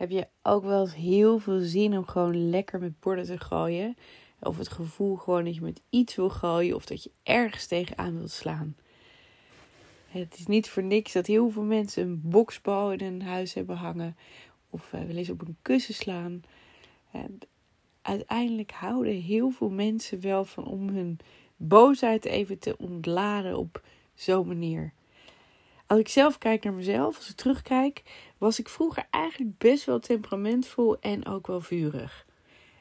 Heb je ook wel eens heel veel zin om gewoon lekker met borden te gooien? Of het gevoel gewoon dat je met iets wil gooien of dat je ergens tegenaan wilt slaan. Het is niet voor niks dat heel veel mensen een boksbal in hun huis hebben hangen. Of uh, wel eens op een kussen slaan. En uiteindelijk houden heel veel mensen wel van om hun boosheid even te ontladen op zo'n manier. Als ik zelf kijk naar mezelf, als ik terugkijk, was ik vroeger eigenlijk best wel temperamentvol en ook wel vurig.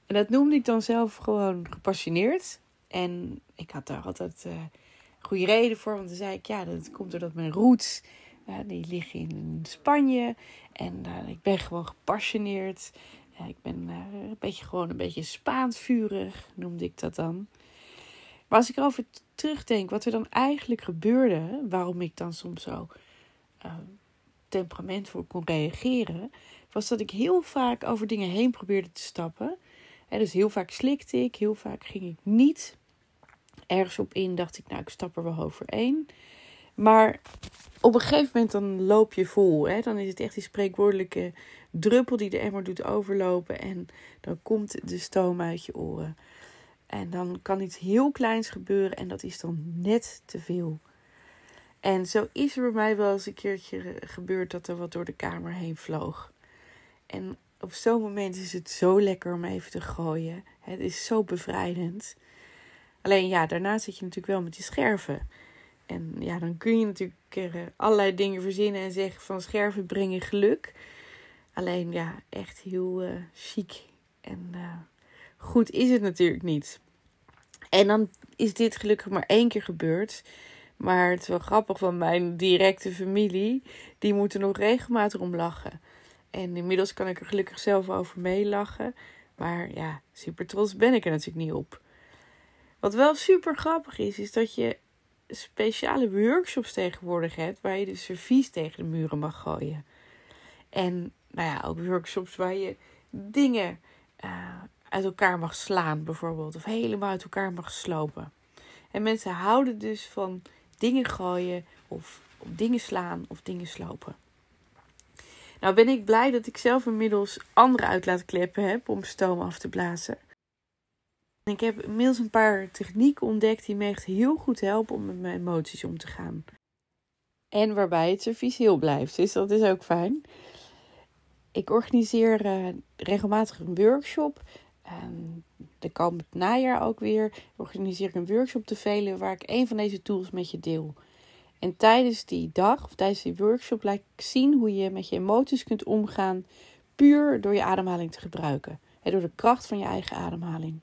En dat noemde ik dan zelf gewoon gepassioneerd. En ik had daar altijd uh, goede reden voor, want dan zei ik, ja, dat komt doordat mijn roots, uh, die liggen in Spanje. En uh, ik ben gewoon gepassioneerd. ik ben een beetje gewoon een beetje Spaans vurig, noemde ik dat dan. Maar als ik erover terugdenk, wat er dan eigenlijk gebeurde, waarom ik dan soms zo uh, temperamentvol kon reageren, was dat ik heel vaak over dingen heen probeerde te stappen. En dus heel vaak slikte ik, heel vaak ging ik niet ergens op in, dacht ik, nou, ik stap er wel overheen. Maar op een gegeven moment dan loop je vol. Hè? Dan is het echt die spreekwoordelijke druppel die de emmer doet overlopen. En dan komt de stoom uit je oren. En dan kan iets heel kleins gebeuren en dat is dan net te veel. En zo is er bij mij wel eens een keertje gebeurd dat er wat door de kamer heen vloog. En op zo'n moment is het zo lekker om even te gooien. Het is zo bevrijdend. Alleen ja, daarna zit je natuurlijk wel met die scherven. En ja, dan kun je natuurlijk eh, allerlei dingen verzinnen en zeggen van scherven brengen geluk. Alleen ja, echt heel uh, chic en uh, goed is het natuurlijk niet. En dan is dit gelukkig maar één keer gebeurd. Maar het is wel grappig van mijn directe familie. Die moeten nog regelmatig om lachen. En inmiddels kan ik er gelukkig zelf over meelachen. Maar ja, super trots ben ik er natuurlijk niet op. Wat wel super grappig is, is dat je speciale workshops tegenwoordig hebt. Waar je de servies tegen de muren mag gooien. En nou ja, ook workshops waar je dingen uit elkaar mag slaan, bijvoorbeeld. Of helemaal uit elkaar mag slopen. En mensen houden dus van dingen gooien, of dingen slaan, of dingen slopen. Nou ben ik blij dat ik zelf inmiddels andere uitlaatkleppen heb om stoom af te blazen. En ik heb inmiddels een paar technieken ontdekt die me echt heel goed helpen om met mijn emoties om te gaan. En waarbij het servies heel blijft, dus dat is ook fijn. Ik organiseer uh, regelmatig een workshop en de komend najaar ook weer organiseer ik een workshop te velen waar ik een van deze tools met je deel. En tijdens die dag of tijdens die workshop laat ik zien hoe je met je emoties kunt omgaan, puur door je ademhaling te gebruiken. En door de kracht van je eigen ademhaling.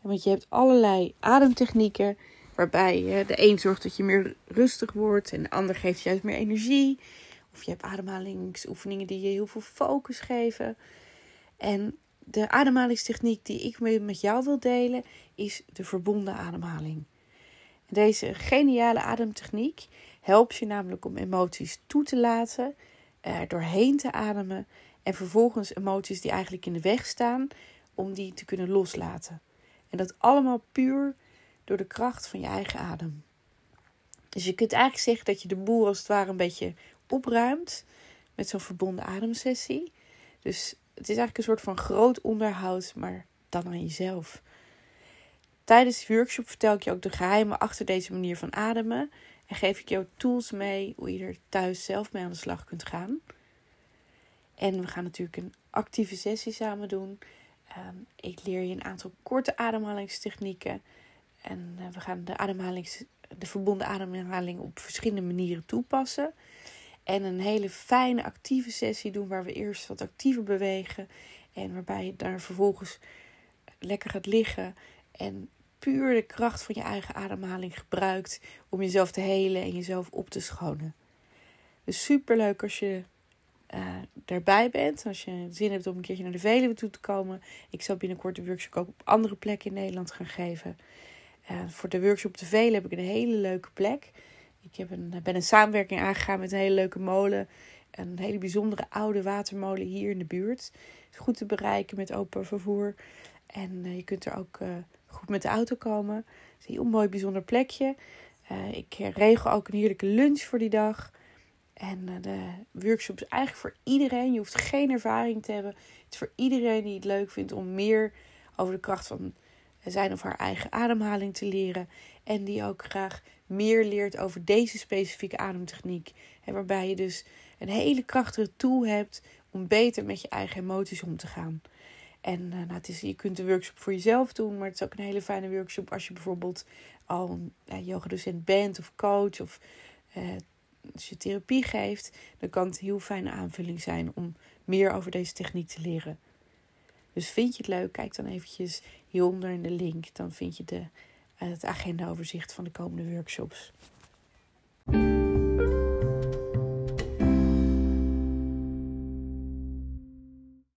want je hebt allerlei ademtechnieken waarbij de een zorgt dat je meer rustig wordt en de ander geeft juist meer energie. Of je hebt ademhalingsoefeningen die je heel veel focus geven. En de ademhalingstechniek die ik met jou wil delen is de verbonden ademhaling. Deze geniale ademtechniek helpt je namelijk om emoties toe te laten, er doorheen te ademen en vervolgens emoties die eigenlijk in de weg staan, om die te kunnen loslaten. En dat allemaal puur door de kracht van je eigen adem. Dus je kunt eigenlijk zeggen dat je de boel als het ware een beetje opruimt met zo'n verbonden ademsessie. Dus het is eigenlijk een soort van groot onderhoud, maar dan aan jezelf. Tijdens de workshop vertel ik je ook de geheimen achter deze manier van ademen. En geef ik jou tools mee hoe je er thuis zelf mee aan de slag kunt gaan. En we gaan natuurlijk een actieve sessie samen doen. Ehm, ik leer je een aantal korte ademhalingstechnieken. En uh, we gaan de, ademhalings, de verbonden ademhaling op verschillende manieren toepassen. En een hele fijne actieve sessie doen waar we eerst wat actiever bewegen. En waarbij je daar vervolgens lekker gaat liggen. En puur de kracht van je eigen ademhaling gebruikt om jezelf te helen en jezelf op te schonen. Dus super leuk als je uh, daarbij bent. Als je zin hebt om een keertje naar de Veluwe toe te komen. Ik zal binnenkort de workshop ook op andere plekken in Nederland gaan geven. Uh, voor de workshop te Velen heb ik een hele leuke plek. Ik heb een, ben een samenwerking aangegaan met een hele leuke molen. Een hele bijzondere oude watermolen hier in de buurt. Is goed te bereiken met open vervoer. En uh, je kunt er ook uh, goed met de auto komen. Het is een heel mooi bijzonder plekje. Uh, ik regel ook een heerlijke lunch voor die dag. En de workshop is eigenlijk voor iedereen. Je hoeft geen ervaring te hebben. Het is voor iedereen die het leuk vindt om meer over de kracht van zijn of haar eigen ademhaling te leren. En die ook graag meer leert over deze specifieke ademtechniek. En waarbij je dus een hele krachtige tool hebt om beter met je eigen emoties om te gaan. En uh, nou, het is, je kunt de workshop voor jezelf doen, maar het is ook een hele fijne workshop als je bijvoorbeeld al een uh, yogadocent bent of coach of uh, als je therapie geeft. Dan kan het een heel fijne aanvulling zijn om meer over deze techniek te leren. Dus vind je het leuk, kijk dan eventjes hieronder in de link. Dan vind je de, het agendaoverzicht van de komende workshops.